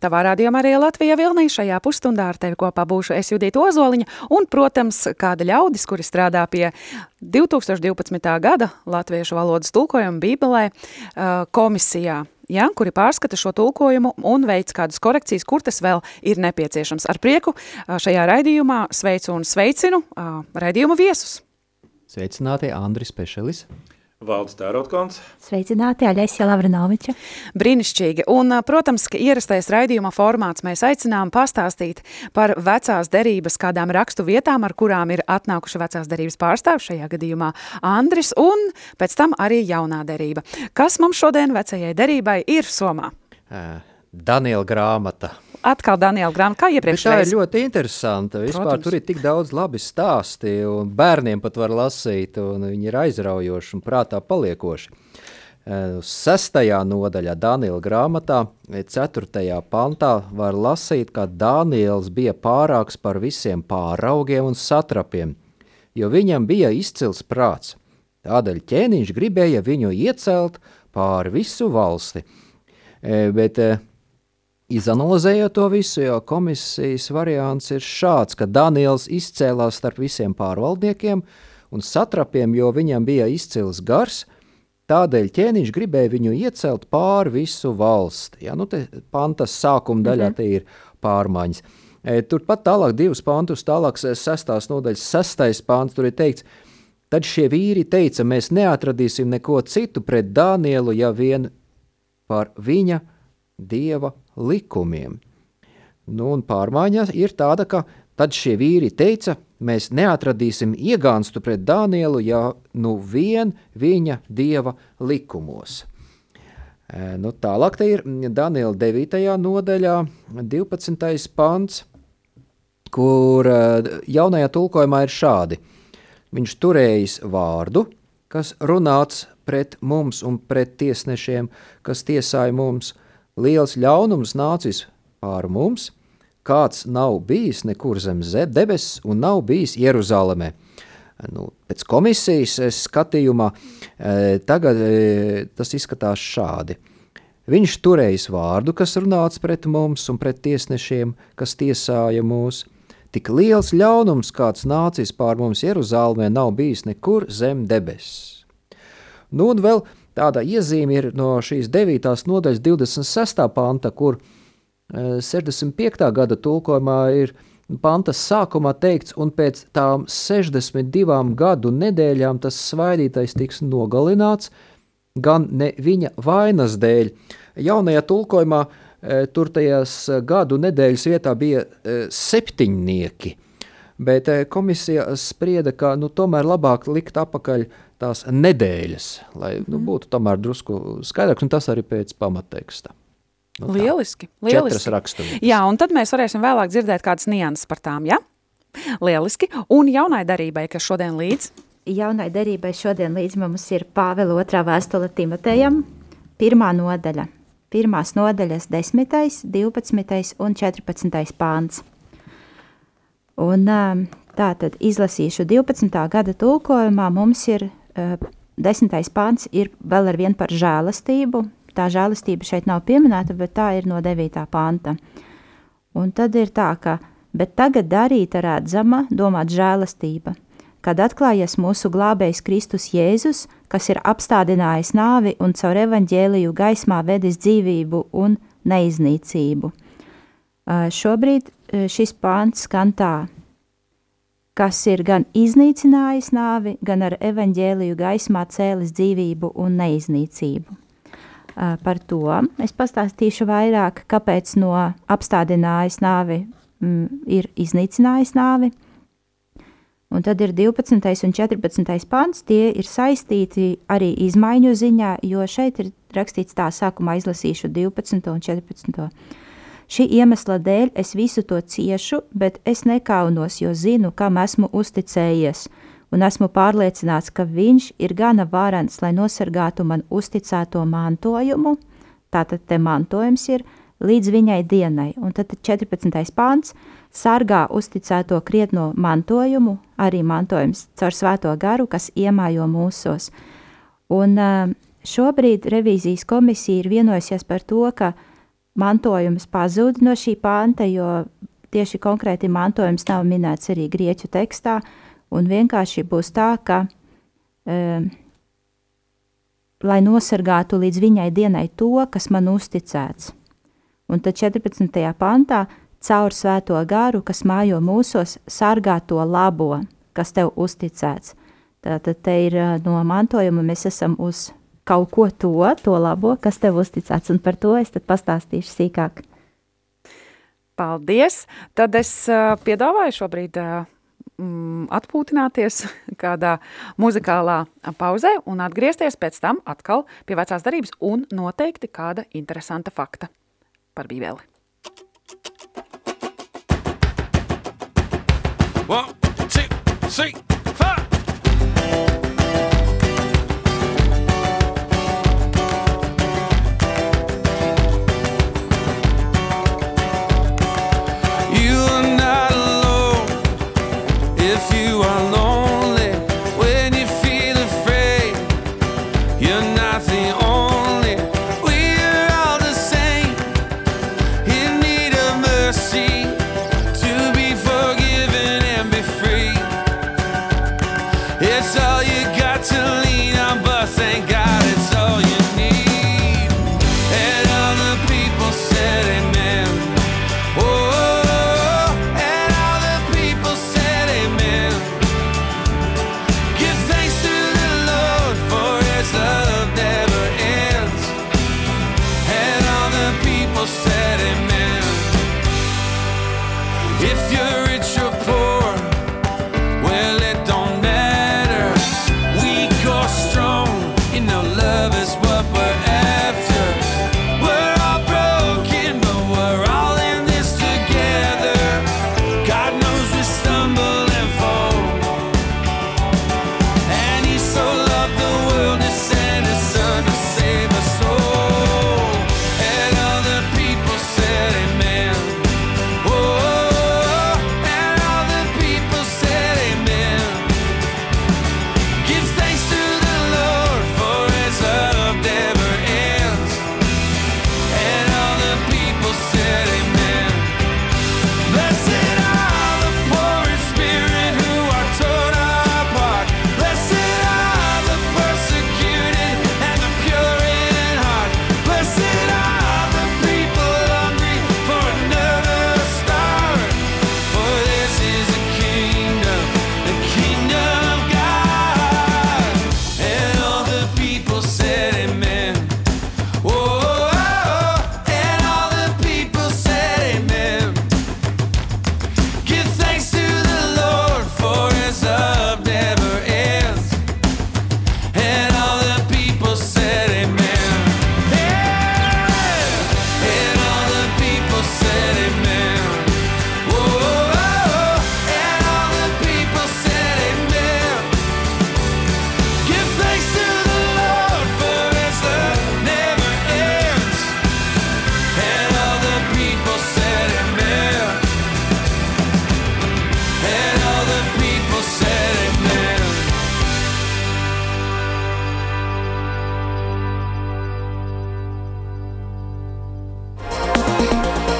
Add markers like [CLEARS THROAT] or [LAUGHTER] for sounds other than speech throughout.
tavā rādījumā arī Latvijā Vilnī. Šajā pusstundā ar tevi kopā būšu es Judita Ozoliņa un, protams, kāda ļaudis, kuri strādā pie 2012. gada latviešu valodas tulkojuma Bībelē komisijā. Ja, kuri pārskata šo tulkojumu un veic kādas korekcijas, kur tas vēl ir nepieciešams. Ar prieku šajā raidījumā sveicu un sveicinu raidījuma viesus. Sveicināti Andris Pešelis. Valdis Tērautkons. Sveicināti, Aļaisija Lavrinoviča. Brīnišķīgi. Un, protams, ka ierastais raidījuma formāts mēs aicinām pastāstīt par vecās derības kādām rakstu vietām, ar kurām ir atnākuši vecās derības pārstāvi, šajā gadījumā Andris, un pēc tam arī jaunā derība. Kas mums šodien vecajai derībai ir somā? Daniela grāmata atkal Daniela grāmata, kā iepriekš. Tā ir ļoti interesanta. Vispār Protams. tur ir tik daudz labi stāsti, un bērniem pat var lasīt, un viņi ir aizraujoši un prātā paliekoši. Eh, sestajā nodaļā Daniela grāmatā, eh, ceturtajā pantā, var lasīt, ka Daniels bija pārāks par visiem pāraugiem un satrapiem, jo viņam bija izcils prāts. Tādēļ ķēniņš gribēja viņu iecelt pāri visu valsti. Eh, bet Izanalizējot to visu, jo komisijas variants ir šāds, ka Daniels izcēlās starp visiem pārvaldniekiem un satrapiem, jo viņam bija izcils gars, tādēļ ķēniņš gribēja viņu iecelt pāri visu valsti. Ja, nu pantas sākuma daļā mm -hmm. ir pārmaiņas. E, turpat tālāk divus pantus, tālāk sestās nodaļas sestais pants, tur ir teikts, tad šie vīri teica, mēs neatradīsim neko citu pret Danielu, ja vien par viņa dieva likumiem. Nu, un pārmaiņa ir tāda, ka tad šie vīri teica, mēs neatradīsim iegānstu pret Dānielu, ja nu vien viņa dieva likumos. E, nu, tālāk te ir Daniela 9. nodaļā, 12. pants, kur e, jaunajā tulkojumā ir šādi. Viņš turējis vārdu, kas runāts pret mums un pret tiesnešiem, kas tiesāja mums – liels ļaunums nācis pār mums, kāds nav bijis nekur zem debesis un nav bijis Jeruzalemē. Nu, pēc komisijas skatījumā e, tagad e, tas izskatās šādi. Viņš turējis vārdu, kas runāts pret mums un pret tiesnešiem, kas tiesāja mūs. Tik liels ļaunums, kāds nācis pār mums Jeruzalemē, nav bijis nekur zem debesis. Nu, un vēl Tāda iezīme ir no šīs 9. nodaļas 26. panta, kur 65. E, gada tulkojumā ir pantas sākumā teikts, un pēc tām 62 gadu nedēļām tas svaidītais tiks nogalināts, gan ne viņa vainas dēļ. Jaunajā tulkojumā e, tur tajās gadu nedēļas vietā bija septiņnieki, bet komisija sprieda, ka nu, tomēr labāk likt apakaļ tās nedēļas, lai nu, mhm. būtu tomēr drusku skaidrāks, un tas arī pēc pamatteksta. Nu, tā, lieliski, lieliski. raksturības. Jā, un tad mēs varēsim vēlāk dzirdēt kādas nianses par tām, ja? Lieliski. Un jaunai darībai, kas šodien līdz? Jaunai darībai šodien līdz mums ir Pāvela otrā vēstule Timotejam, pirmā nodaļa. Pirmās nodaļas 10., 12. un 14. pāns. Un tā tad izlasīšu 12. gada tulkojumā mums ir desmitais pāns ir vēl ar vienu par žēlastību. Tā žēlastība šeit nav pieminēta, bet tā ir no 9. panta. Un tad ir tā, ka, bet tagad darīta redzama, domāt žēlastība, kad atklājas mūsu glābējs Kristus Jēzus, kas ir apstādinājis nāvi un caur evaņģēliju gaismā vedis dzīvību un neiznīcību. Šobrīd šis pāns skan tā, kas ir gan iznīcinājis nāvi, gan ar evaņģēliju gaismā cēlis dzīvību un neiznīcību. Par to es pastāstīšu vairāk, kāpēc no apstādinājis nāvi mm, ir iznīcinājis nāvi. Un tad ir 12. un 14. pants, tie ir saistīti arī izmaiņu ziņā, jo šeit ir rakstīts tā, sākumā izlasīšu 12. un 14. Šī iemesla dēļ es visu to ciešu, bet es nekaunos, jo zinu, kam esmu uzticējies, un esmu pārliecināts, ka viņš ir gana varants, lai nosargātu man uzticēto mantojumu tātad te mantojums ir līdz viņai dienai. Un tad 14. pāns sargā uzticēto krietno mantojumu, arī mantojums caur svēto garu, kas iemājo mūsos. Un šobrīd revīzijas komisija ir vienojusies par to, ka mantojums pazūd no šī panta, jo tieši konkrēti mantojums nav minēts arī grieķu tekstā, un vienkārši būs tā, ka um, lai nosargātu līdz viņai dienai to, kas man uzticēts. Un tad 14. pantā caur svēto garu, kas mājo mūsos, sargā to labo, kas tev uzticēts. Tātad te ir no mantojuma mēs esam uz kaut ko to, to labo, kas tev uzticēts, un par to es tad pastāstīšu sīkāk. Paldies! Tad es uh, piedāvāju šobrīd uh, atpūtināties [LAUGHS] kādā muzikālā pauzē un atgriezties pēc tam atkal pie vecās darības un noteikti kāda interesanta fakta par Bībeli. One, two, three. if you alone.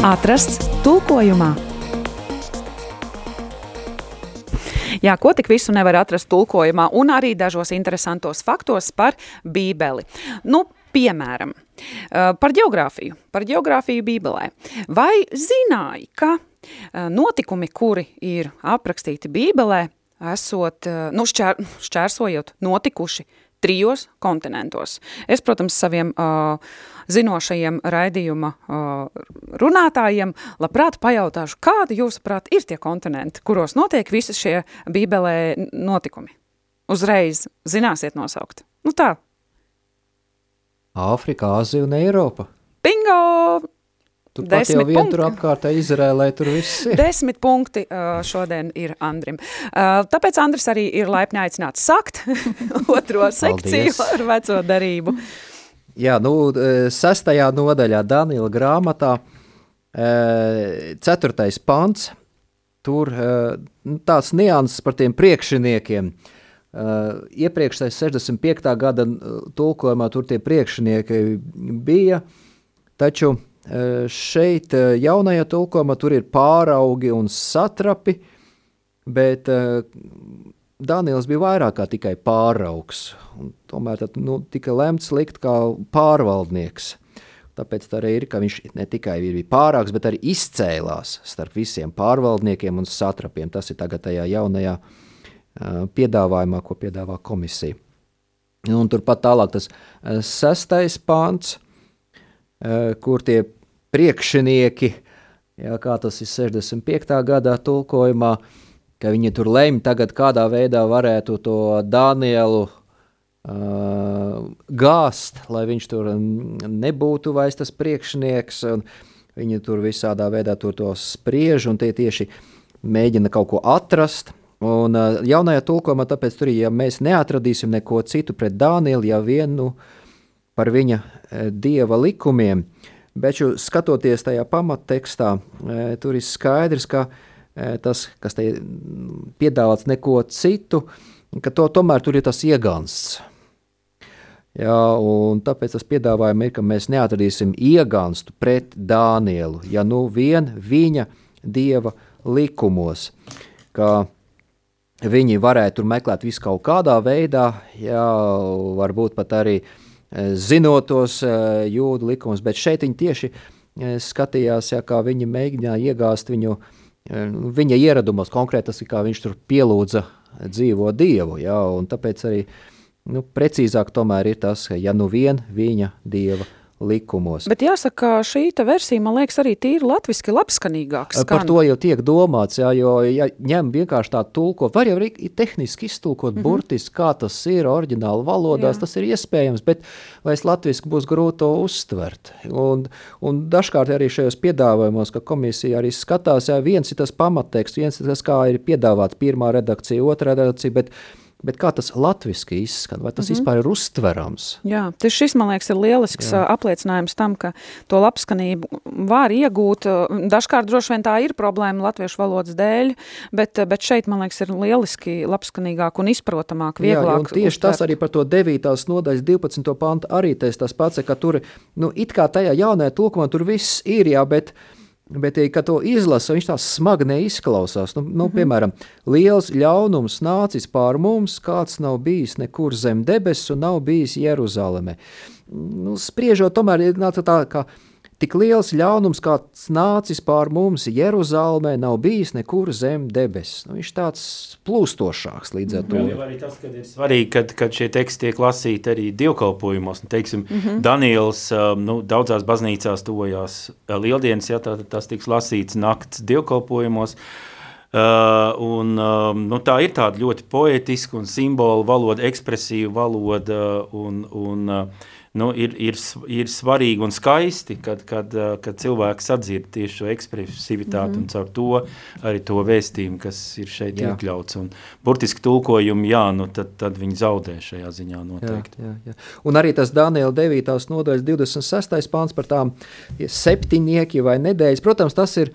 Atrasts tulkojumā. Jā, ko tik visu nevar atrast tulkojumā, un arī dažos interesantos faktos par Bībeli. Nu, piemēram, par geogrāfiju, par geogrāfiju Bībelē. Vai zināji, ka notikumi, kuri ir aprakstīti Bībelē, esot, nu, šķēr, šķērsojot notikuši trijos kontinentos. Es, protams, saviem uh, zinošajiem raidījuma uh, runātājiem labprāt pajautāšu, kādi jūsuprāt ir tie kontinenti, kuros notiek visi šie bībelē notikumi? Uzreiz zināsiet nosaukt. Nu tā. Āfrika, Āzija un Eiropa. Bingo! Tu pat jau vien tur apkārtē Izrēlē, tur viss ir. Desmit punkti uh, šodien ir Andrim. Uh, tāpēc Andris arī ir laipni aicināts sakt [LAUGHS] otro sekciju ar veco darību. Jā, nu, sestajā nodaļā Daniela grāmatā, ceturtais pants, tur nu, tāds nianses par tiem priekšniekiem. Iepriekšējais 65. gada tulkojumā tur tie priekšnieki bija, taču šeit jaunajā tulkojumā tur ir pāraugi un satrapi, bet Daniels bija vairāk kā tikai pāraugs. Tomēr tad, nu, tika lemts likt kā pārvaldnieks. Tāpēc tā arī ir, ka viņš ne tikai bija pārāks, bet arī izcēlās starp visiem pārvaldniekiem un satrapiem. Tas ir tagad tajā jaunajā uh, piedāvājumā, ko piedāvā komisija. Un turpat tālāk tas uh, sestais pāns, uh, kur tie priekšnieki, jā, kā tas ir 65. gadā tulkojumā, uh, ka viņi tur lemj tagad, kādā veidā varētu to Danielu uh, gāzt, lai viņš tur nebūtu vairs tas priekšnieks. Viņi tur visādā veidā tur to spriež un tie tieši mēģina kaut ko atrast. Un uh, jaunajā tulkojumā, tāpēc tur, ja mēs neatradīsim neko citu pret Dānielu, ja vienu par viņa uh, dieva likumiem, bet skatoties tajā pamattekstā, uh, tur ir skaidrs, ka uh, tas, kas te piedāvāts neko citu, ka to tomēr tur ir tas iegansts. Jā, tāpēc tas piedāvājums ir, ka mēs neatradīsim iegānstu pret Dānielu, ja nu vien viņa dieva likumos, ka viņi varētu meklēt visu kaut kādā veidā, jā, varbūt pat arī zinot tos jūdu likumus, bet šeit viņi tieši skatījās, jā, kā viņi mēģināja iegāzt viņu uh, viņa ieradumos konkrēti tas ir, kā viņš tur pielūdza dzīvo dievu. Ja, tāpēc arī nu, precīzāk tomēr ir tas, ja nu vien viņa dieva likumos. Bet jāsaka, šī versija, man liekas, arī tīri latviski labskanīgāks. Par to jau tiek domāts, jā, jo ja ņem vienkārši tā tulko, var jau arī tehniski iztulkot mm -hmm. burtiski, kā tas ir oriģināli valodās, jā. tas ir iespējams, bet vai es latviski būs grūti to uztvert. Un, un dažkārt arī šajos piedāvājumos, ka komisija arī skatās, jā, viens ir tas pamatteksts, viens ir tas, kā ir piedāvāts pirmā redakcija, otrā redakcija, bet Bet kā tas latviešu izskan, vai tas mm -hmm. vispār ir uztverams? Jā, tas šis, man liekas, ir lielisks Jā. apliecinājums tam, ka to labskanību var iegūt. Dažkārt droši vien tā ir problēma latviešu valodas dēļ, bet, bet šeit, man liekas, ir lieliski labskanīgāk un izprotamāk, vieglāk. Jā, tieši uztvert. tas arī par to 9. nodaļas 12. pantu arī tas pats, ka tur, nu, it kā tajā jaunajā tulkumā tur viss ir, jā, bet, Bet, kad to izlasa, viņš tā smagi neizklausās. Nu, nu, mm -hmm. Piemēram, liels ļaunums nācis pār mums, kāds nav bijis nekur zem debesu un nav bijis Jeruzaleme. Nu, spriežot, tomēr ir tā, ka Tik liels ļaunums, kāds nācis pār mums Jeruzalemē, nav bijis nekur zem debesis. Nu, viņš tāds plūstošāks līdz ar to. Vēl arī tas, ka ir svarīgi, kad, kad šie teksti tiek lasīti arī dievkalpojumos. Nu, teiksim, mm -hmm. Daniels um, nu, daudzās baznīcās tojās uh, lieldienas, ja tā, tas tiks lasīts nakts dievkalpojumos. Uh, un, um, nu, tā ir tāda ļoti poetiska un simbolu valoda, ekspresīva valoda. Un, un, uh, nu, ir, ir, ir svarīgi un skaisti, kad, kad, eh, kad cilvēks atzird tieši šo ekspresivitāti mm -hmm. un caur to arī to vēstījumu, kas ir šeit jā. iekļauts. Un burtiski tulkojumi, jā, nu, tad, tad viņi zaudē šajā ziņā noteikti. Jā, jā, jā. Un arī tas Daniela 9. nodaļas 26. pāns par tām septiņnieki vai nedēļas, protams, tas ir,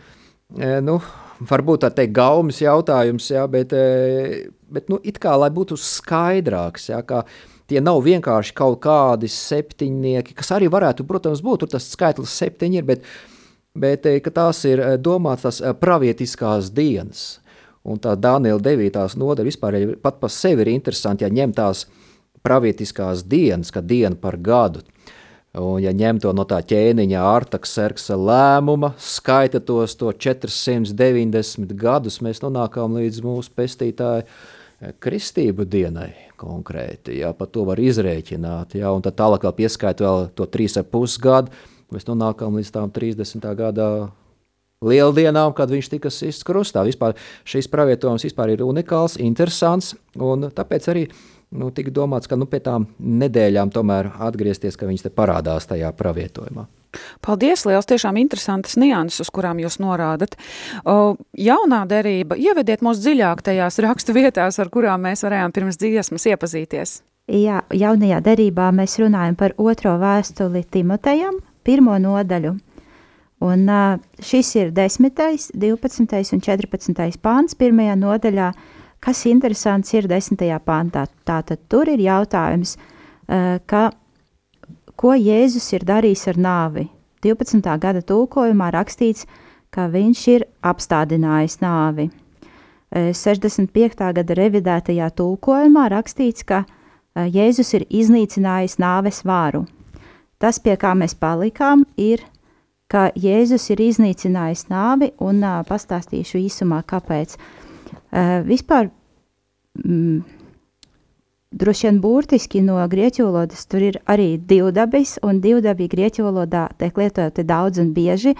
eh, nu, varbūt tā teikt, gaumas jautājums, jā, bet, eh, bet nu, it kā, lai būtu skaidrāks, jā, kā Tie nav vienkārši kaut kādi septiņnieki, kas arī varētu, protams, būt. Tur tas skaitlis septiņi ir, bet, bet eh, tās ir eh, domāts tās eh, pravietiskās dienas. Un tā Dānijas 9. nodaļa vispār ir pat par sevi ir interesanti, ja ņem tās pravietiskās dienas, kā diena par gadu. Un, ja ņem to no tā ķēniņa Artakserksa lēmuma, skaita tos to 490 gadus, mēs nonākam līdz mūsu pestītāju kristību dienai konkrēti. Jā, par to var izrēķināt. Jā, un tad tālāk vēl pieskaita vēl to 3,5 gadu. Mēs nonākam līdz tām 30. gadā lieldienām, kad viņš tika sists krustā. Vispār šis pravietojums vispār ir unikāls, interesants, un tāpēc arī nu, tika domāts, ka nu, pie tām nedēļām tomēr atgriezties, ka viņas te parādās tajā pravietojumā. Paldies, liels, tiešām interesantas nianses, uz kurām jūs norādat. O, jaunā derība, ievediet mūs dziļāk tajās rakstu vietās, ar kurām mēs varējām pirms dziesmas iepazīties. Jā, jaunajā derībā mēs runājam par otro vēstuli Timotejam, pirmo nodaļu. Un šis ir 10., 12. un 14. pāns pirmajā nodaļā, kas interesants ir 10. pāntā. Tātad tur ir jautājums, uh, ka, ko Jēzus ir darījis ar nāvi. 12. gada tulkojumā rakstīts, ka viņš ir apstādinājis nāvi. 65. gada revidētajā tulkojumā rakstīts, ka Jēzus ir iznīcinājis nāves vāru. Tas, pie kā mēs palikām, ir ka Jēzus ir iznīcinājis nāvi, un pastāstīšu īsumā, kāpēc. Uh, vispār, mm, droši vien burtiski no grieķu valodas tur ir arī divdabis, un divdabi grieķu valodā tiek lietoti daudz un bieži,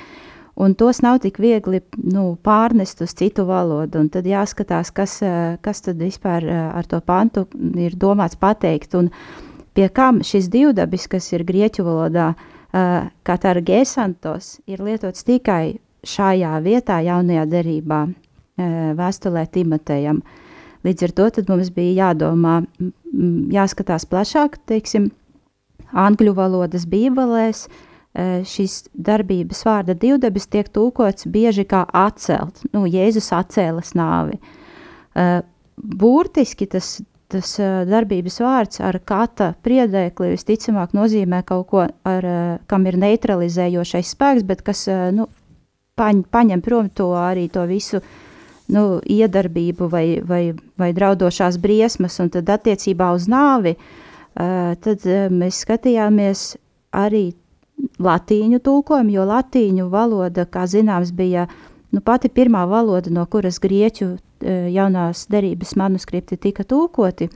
un tos nav tik viegli nu, pārnest uz citu valodu, un tad jāskatās, kas, kas tad vispār ar to pantu ir domāts pateikt, un pie kam šis divdabis, kas ir grieķu valodā, uh, uh, katargēsantos ir lietots tikai šajā vietā, jaunajā derībā, vēstulē Timotejam. Līdz ar to mums bija jādomā, jāskatās plašāk, teiksim, angļu valodas bībelēs, uh, šis darbības vārda divdabis tiek tūkots bieži kā atcelt, nu, Jēzus atcēlas nāvi. Uh, burtiski tas tas darbības vārds ar kata priedēkli visticamāk nozīmē kaut ko, ar, kam ir neutralizējošais spēks, bet kas nu, paņ, paņem prom to arī to visu nu, iedarbību vai, vai, vai draudošās briesmas, un tad attiecībā uz nāvi, tad mēs skatījāmies arī latīņu tulkojumu, jo latīņu valoda, kā zināms, bija nu, pati pirmā valoda, no kuras grieķu jaunās derības manuskripti tika tūkoti,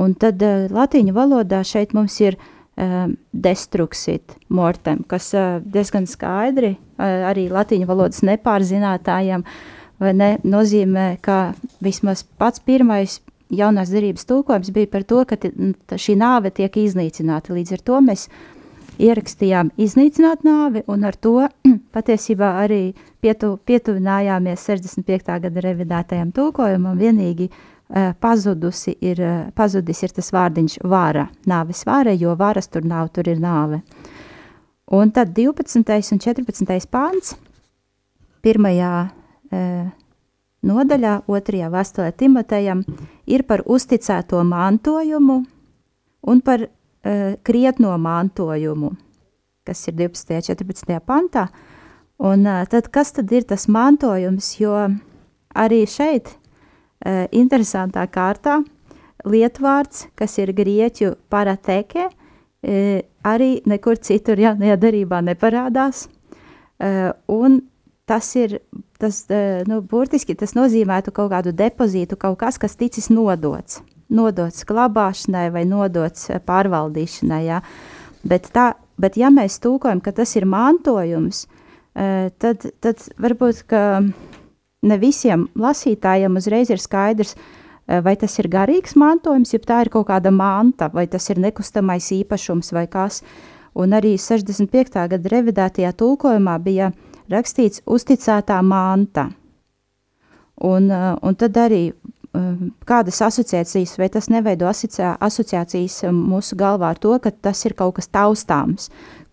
un tad uh, latīņu valodā šeit mums ir uh, destruxit mortem, kas uh, diezgan skaidri uh, arī latīņu valodas nepārzinātājiem vai ne, nozīmē, ka vismaz pats pirmais jaunās derības tūkojums bija par to, ka šī nāve tiek iznīcināta. Līdz ar to mēs ierakstījām iznīcināt nāvi, un ar to [CLEARS THROAT] patiesībā arī pietu, pietuvinājāmies 65. gada revidētajam tulkojumam. Vienīgi uh, pazudusi ir, uh, pazudis ir tas vārdiņš vāra, nāves vāra, jo varas tur nav, tur ir nāve. Un tad 12. un 14. pāns pirmajā nodaļā, otrajā vēstulē Timotejam, ir par uzticēto mantojumu un par krietno mantojumu, kas ir 12. un 14. pantā. Un tad kas tad ir tas mantojums, jo arī šeit interesantā kārtā lietvārds, kas ir grieķu parateke, arī nekur citur jaunajā darībā neparādās. Un tas ir, tas, uh, nu, burtiski tas nozīmētu kaut kādu depozītu, kaut kas, kas ticis nodots nodots glabāšanai vai nodots eh, pārvaldīšanai. Ja? Bet, tā, bet ja mēs tūkojam, ka tas ir mantojums, eh, tad, tad varbūt ne visiem lasītājiem uzreiz ir skaidrs, eh, vai tas ir garīgs mantojums, ja tā ir kaut kāda manta, vai tas ir nekustamais īpašums vai kas. Un arī 65. gada revidētajā tulkojumā bija rakstīts uzticētā manta. Un, un tad arī Um, kādas asociācijas, vai tas neveido asociācijas um, mūsu galvā ar to, ka tas ir kaut kas taustāms,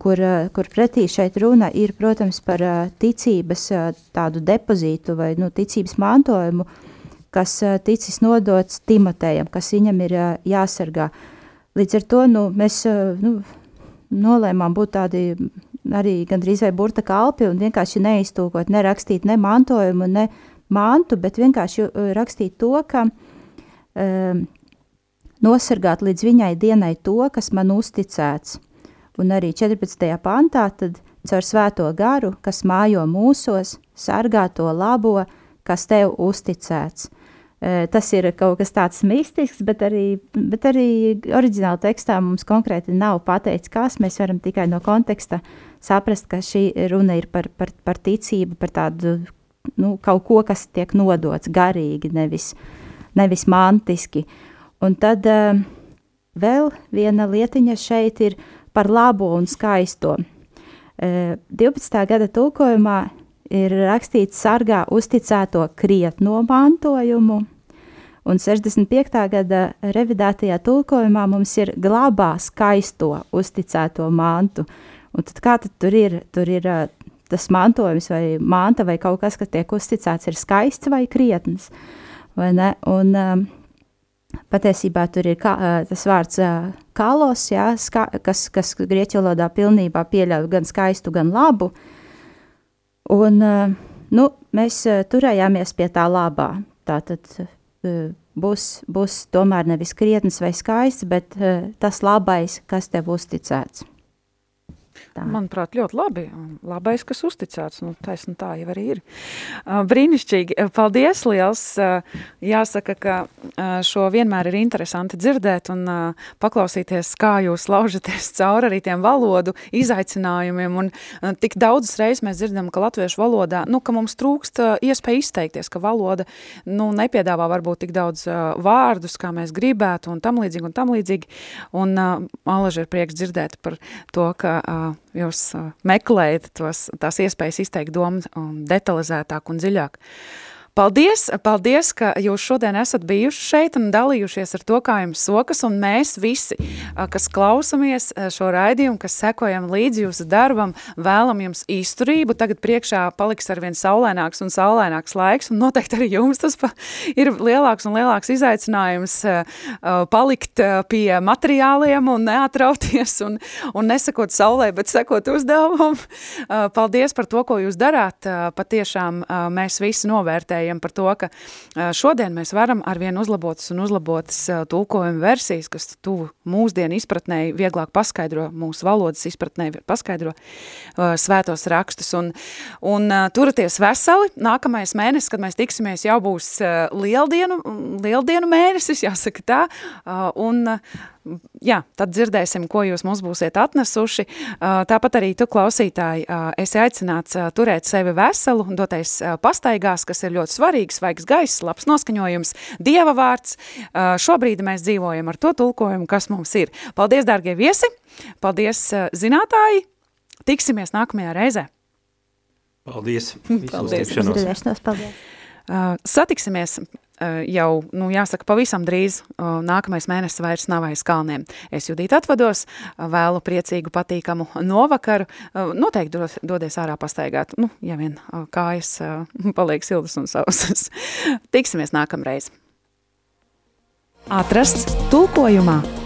kur, uh, kur pretī šeit runa ir, protams, par uh, ticības uh, tādu depozītu vai nu, ticības mantojumu, kas ticis nodots Timotejam, kas viņam ir jāsargā. Līdz ar to nu, mēs nu, nolēmām būt tādi arī gandrīz vai burta kalpi un vienkārši neiztūkot, nerakstīt ne mantojumu, ne mantu, bet vienkārši uh, rakstīt to, ka um, nosargāt līdz viņai dienai to, kas man uzticēts. Un arī 14. pantā tad caur svēto garu, kas mājo mūsos, sargā to labo, kas tev uzticēts. Uh, tas ir kaut kas tāds mistisks, bet arī, bet arī oriģināla tekstā mums konkrēti nav pateikts, kas mēs varam tikai no konteksta saprast, ka šī runa ir par, par, par ticību, par tādu nu, kaut ko, kas tiek nodots garīgi, nevis, nevis mantiski. Un tad uh, vēl viena lietiņa šeit ir par labo un skaisto. Uh, eh, 12. gada tulkojumā ir rakstīts sargā uzticēto krietno mantojumu, Un 65. gada revidētajā tulkojumā mums ir glabā skaisto uzticēto mantu. Un tad kā tad tur ir? Tur ir tas mantojums vai manta vai kaut kas, kas tiek uzticēts, ir skaists vai krietns. Vai ne? un, um, Patiesībā tur ir kā, tas vārds kalos, jā, ska, kas, kas grieķu valodā pilnībā pieļauj gan skaistu, gan labu. Un, nu, mēs turējāmies pie tā labā. Tātad būs, būs tomēr nevis krietns vai skaists, bet tas labais, kas tev uzticēts. Tā. Manuprāt, ļoti labi. Labais, kas uzticēts, nu, taisn tā jau arī ir. Brīnišķīgi. Paldies liels. Jāsaka, ka šo vienmēr ir interesanti dzirdēt un paklausīties, kā jūs laužaties [LAUGHS] cauri arī tiem valodu izaicinājumiem. Un tik daudzas reizes mēs dzirdam, ka latviešu valodā, nu, ka mums trūkst iespēja izteikties, ka valoda, nu, nepiedāvā varbūt tik daudz vārdus, kā mēs gribētu un tam līdzīgi un tam līdzīgi. Un Alaži ir prieks dzirdēt par to, ka jūs meklējat tos, tās iespējas izteikt domu detalizētāk un dziļāk. Paldies, paldies, ka jūs šodien esat bijuši šeit un dalījušies ar to, kā jums sokas, un mēs visi, kas klausamies šo raidījumu, kas sekojam līdzi jūsu darbam, vēlam jums izturību. Tagad priekšā paliks arvien saulēnāks un saulēnāks laiks, un noteikti arī jums tas ir lielāks un lielāks izaicinājums palikt pie materiāliem un neatrauties un, un nesakot saulē, bet sekot uzdevumam. Paldies par to, ko jūs darāt. Patiešām mēs visi novērtējam runājam par to, ka šodien mēs varam arvien uzlabotas un uzlabotas tulkojuma versijas, kas tuvu mūsdienu izpratnēji vieglāk paskaidro, mūsu valodas izpratnēji paskaidro svētos rakstus. Un, un turaties veseli, nākamais mēnesis, kad mēs tiksimies, jau būs lieldienu, lieldienu mēnesis, jāsaka tā, un jā, tad dzirdēsim, ko jūs mums būsiet atnesuši. Tāpat arī tu, klausītāji, esi aicināts turēt sevi veselu, doties pastaigās, kas ir ļoti svarīgs, svaigs gaiss, labs noskaņojums, Dieva vārds. Šobrīd mēs dzīvojam ar to tulkojumu, kas mums ir. Paldies, dārgie viesi! Paldies, zinātāji! Tiksimies nākamajā reizē! Paldies! [LAUGHS] Paldies! Paldies. Paldies. Satiksimies jau, nu, jāsaka, pavisam drīz eh, nākamais mēnesis vairs nav aiz kalniem. Es Judīt atvados, eh, vēlu priecīgu, patīkamu novakaru. Noteikti dodies ārā pastaigāt, nu, ja vien kājas [LAUGHS] paliek sildas un sausas. [LAUGHS] Tiksimies nākamreiz. Atrasts tulkojumā!